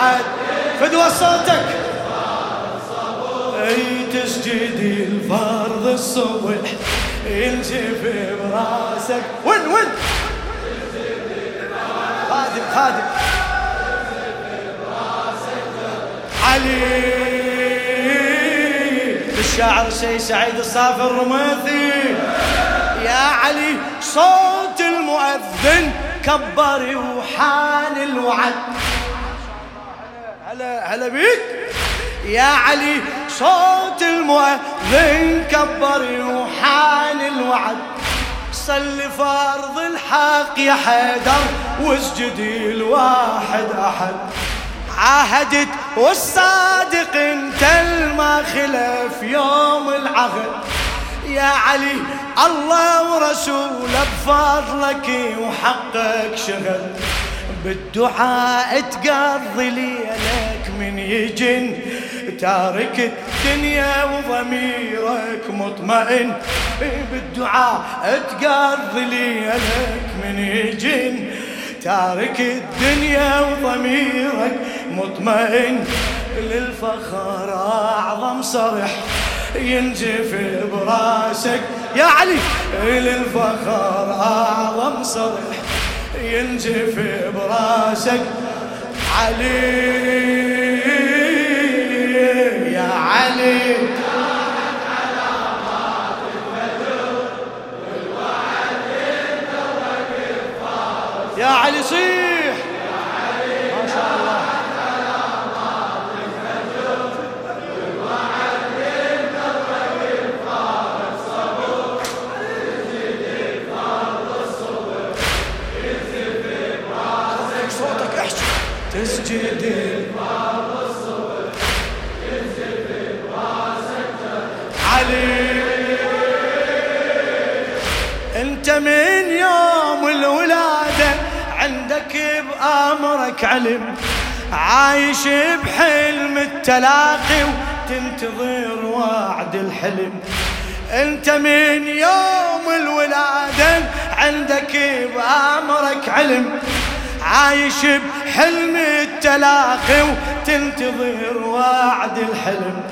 الوعد فدوى صوتك. أي تسجدي الفرض الصبح ينشف براسك وين وين؟ خادم خادم. علي. الشاعر شي سعيد الصافي الرماثي يا علي صوت المؤذن كبر وحان الوعد. هلا هلا بيك. يا علي صوت المؤذن كبر وحان الوعد. صل فرض الحق يا حيدر واسجدي الواحد أحد. عاهدت والصادق أنت الما خلف يوم العهد. يا علي الله ورسوله بفضلك وحقك شغل بالدعاء تقضي ليلك من يجن تارك الدنيا وضميرك مطمئن. بالدعاء تقضي ليلك من يجن تارك الدنيا وضميرك مطمئن. للفخر أعظم صرح ينجف براسك. يا علي للفخر أعظم صرح ينجف براسك. علي يا علي. يا علي صيح عايش بحلم التلاقي وتنتظر وعد الحلم. انت من يوم الولادة عندك بأمرك علم. عايش بحلم التلاقي وتنتظر وعد الحلم.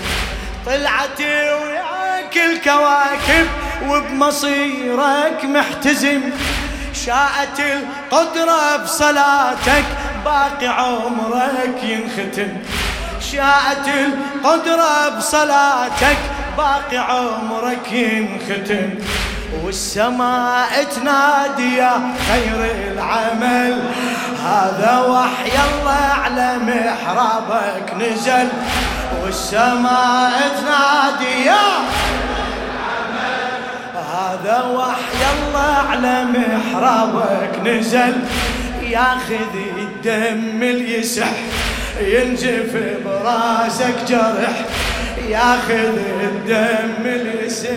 طلعت وياك الكواكب وبمصيرك محتزم. شاءت القدرة بصلاتك باقي عمرك ينختم. شاءت القدرة بصلاتك باقي عمرك ينختم. والسماء تنادي يا خير العمل. هذا وحي الله على محرابك نزل. والسماء تنادي يا هذا وحي الله على محرابك نزل. ياخذ الدم اليسح ينجف براسك جرح ياخذ الدم اليسح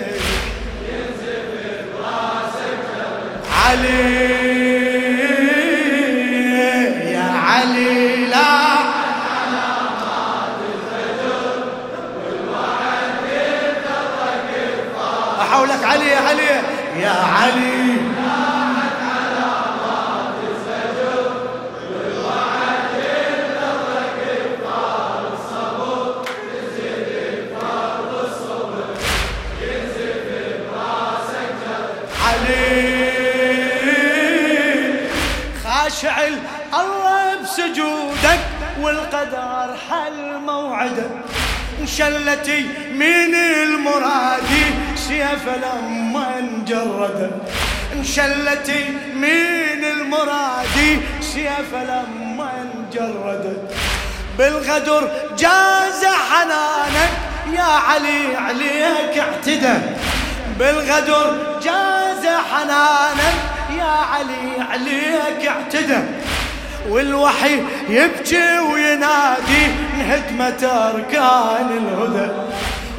علي يا علي لا. أحولك علي علي. يا علي. والقدر حل موعدك انشلتي من المرادي سيف لما انجرد. انشلتي من المرادي سيف لما انجرد. بالغدر جاز حنانك يا علي عليك اعتدى. بالغدر جاز حنانك يا علي عليك اعتدى. والوحي يبكي وينادي انهدمت أركان الهدى.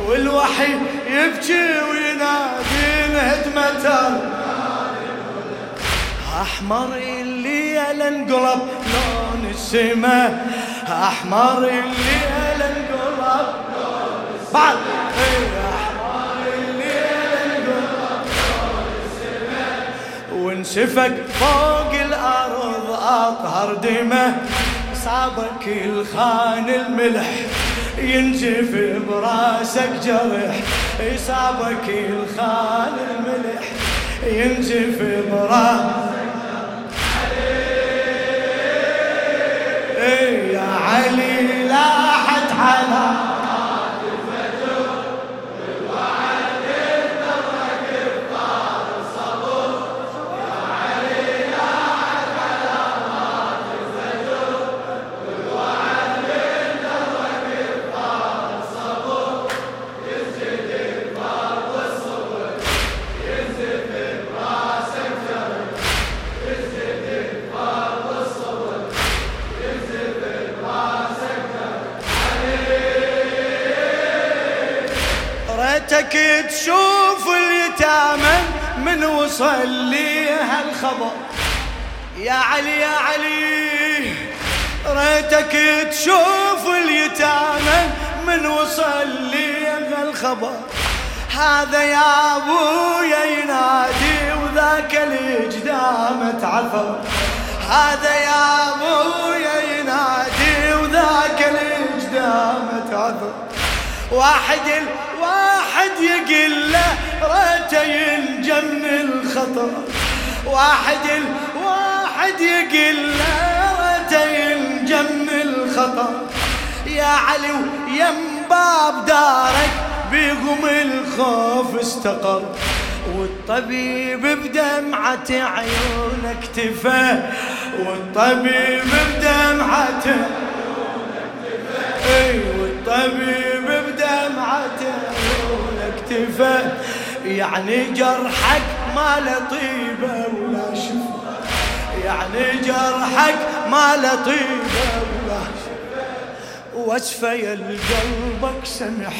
والوحي يبكي وينادي انهدمت أركان الهدى. أحمر الليل انقلب لون السماء أحمر الليل انقلب بعد. وانسفق فوق الأرض اطهر دمه. إصابك الخان الملح ينجف براسك جرح. إصابك الخان الملح ينجف براسك إيه. ريتك تشوف اليتامى من وصل لي هالخبر. يا علي يا علي ريتك تشوف اليتامى من وصل لي هالخبر. هذا يا أبويا ينادي وذاك الجدام تعثر هذا يا أبويا واحد واحد يقل له ريته ينجى من الخطر. واحد الواحد يقل له ريته ينجى من الخطر. يا علي يم باب دارك بيقوم الخوف استقر. والطبيب بدمعة عيونك تفه. والطبيب بدمعة عيونك تفه. والطبيب يعني جرحك ما لطيبة ولا شفا. يعني جرحك ما لطيبة ولا شفا. واسفة قلبك سمح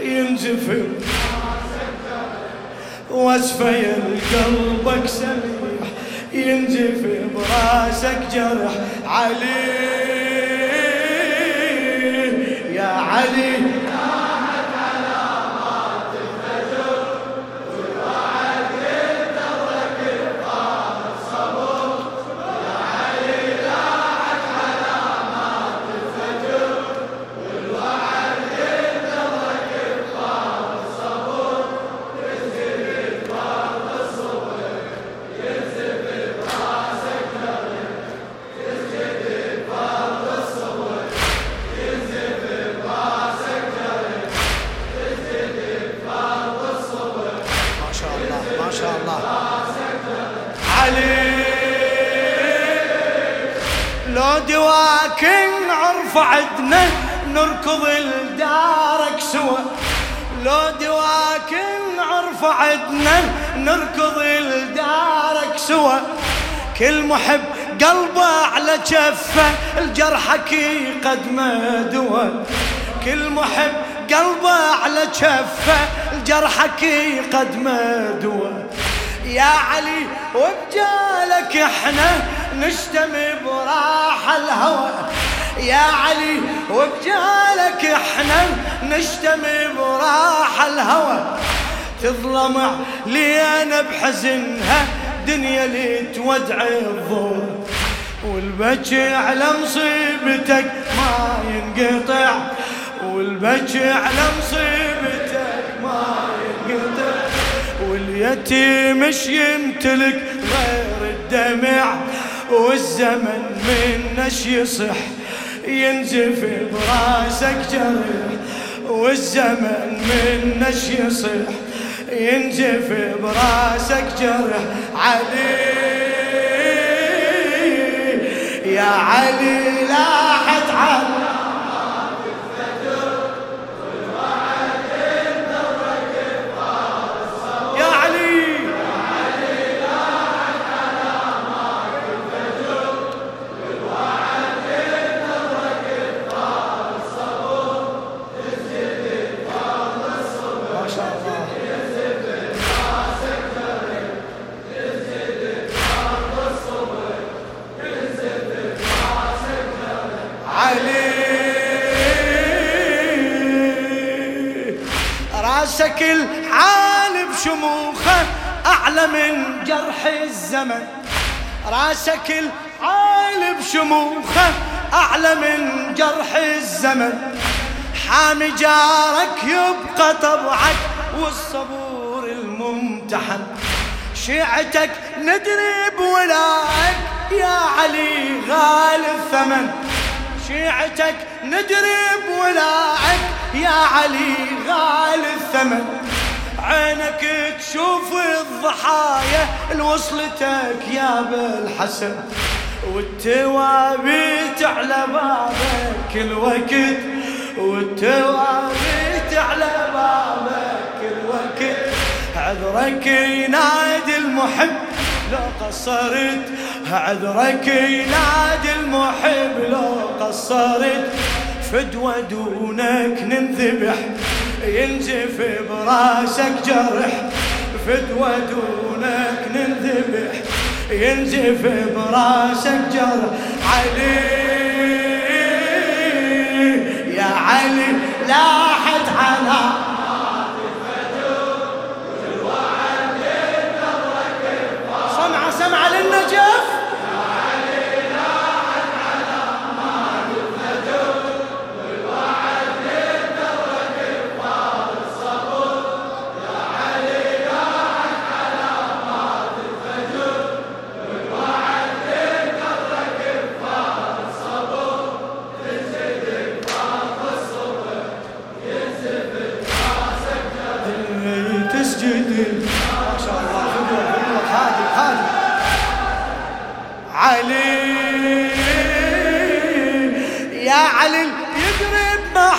ينزفر. واسفة قلبك سمح ينزف براسك جرح علي. يا علي. نعرف عدنا نركض لدارك سوا. لو دواك نعرف عدنا نركض لدارك سوا. كل محب قلبه على جفه الجرحك يقدمه دوا. كل محب قلبه على جفه الجرحك يقدمه دوا. يا علي وبجالك إحنا نشتم براح الهوى. يا علي وبجالك إحنا نشتم براح الهوى. تظلم لي أنا بحزنها دنيا اللي تودع الضوء والبكي على مصيبتك ما ينقطع. والبكي على مصيبتك ما ينقطع. واليتيم مش يمتلك غير الدمع؟ والزمن منش يصح؟ ينزف براسك جرح والزمن منش يصح ينزف براسك جرح علي يا علي لاحت علي راسك العالي بشموخه أعلى من جرح الزمن. راسك العالي بشموخه أعلى من جرح الزمن. حامي جارك يبقى طبعك والصبور الممتحن. شيعتك ندري بولاك يا علي غالي الثمن. شيعتك ندري بولاك يا علي غالي الثمن. عينك تشوف الضحايا الوصلتك يا بالحسن. والتوابيت على بابك الوقت. والتوابيت على بابك الوقت. عذرك ينادي المحب. لو قصرت عذرك ينادي المحب. لو قصرت فدوى دونك ننذبح. ينزف براسك جرح. فدوى دونك ننذبح. ينزف براسك جرح. علي يا علي لاحت على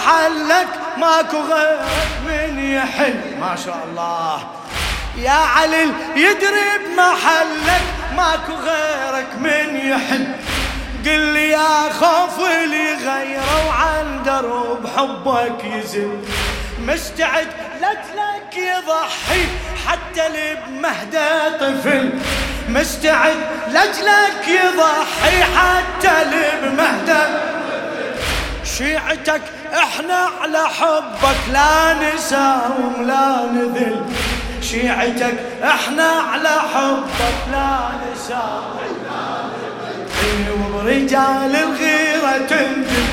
بمحلك ماكو غيرك من يحل. ما شاء الله. يا علي يدري بمحلك ماكو غيرك من يحل. قل لي يا خوف اللي غيره وعن درب حبك يزل. مستعد لك يضحي حتى اللي طفل. مستعد لجلك يضحي حتى بمهده شيعتك إحنا على حبك لا نساوم لا نذل. شيعتك إحنا على حبك لا نساوم الغيرة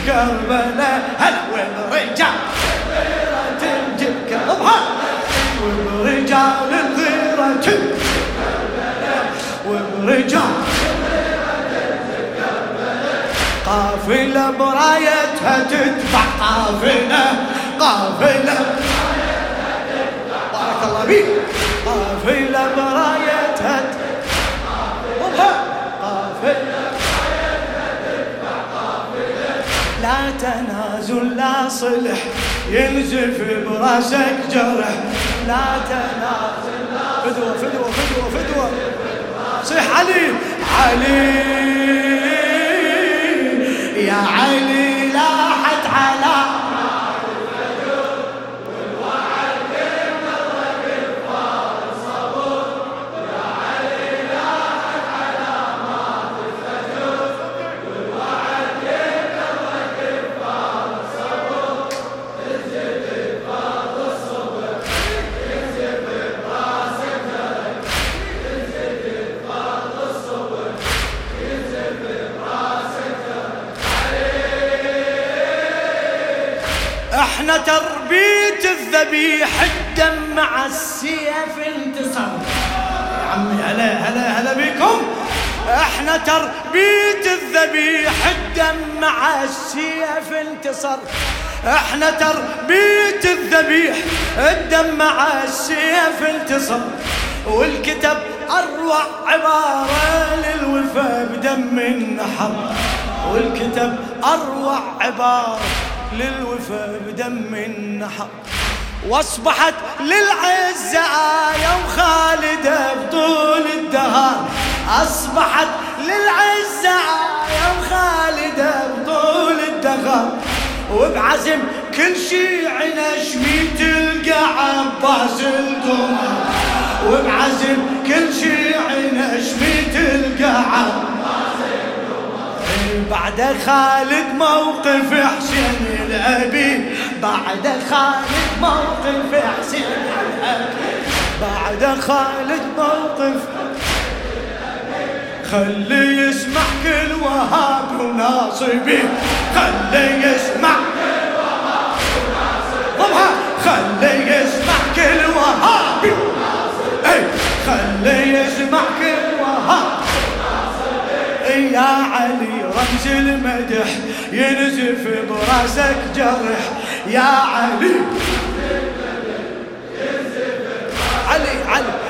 كربلاء هلا وبرجال الغيرة تنجب كربلاء وبرجال الغيرة تنجب ورجال قافلة برايتها تتبع قافلة قافلة. بارك الله بيك قافلة برايتها قافلة. لا تنازل لا صلح ينزف براسك جرح. لا تنازل فدوة فدوة فدوة فدوة. صيح علي علي. يا علي لاحت على إحنا تربية الذبيح الدم مع السيف انتصر. يا عمي هلا هلا هلا بكم. إحنا تربية الذبيح الدم مع السيف انتصر. إحنا تربية الذبيح الدم مع السيف انتصر. والكتب أروع عبارة للوفا بدم النحر. والكتب أروع عبارة للوفا بدم النحر واصبحت للعزة آية وخالدة بطول الدهر. أصبحت للعزة آية وخالدة بطول الدهر. وبعزم كل شيع نشمي تلقى عباس القمر. وبعزم كل شيع نشمي تلقى عباس بعد خالد موقف حسين الأبي. بعد خالد موقف حسين الأبي. بعد خالد موقف. خلي يسمع كل وهاب وناصبي. خلي يسمع كل وهاب وناصبي. خلي يسمع كل وهاب أي خلي يسمع كل يا علي رمز المدح ينزف براسك جرح. يا علي. علي علي.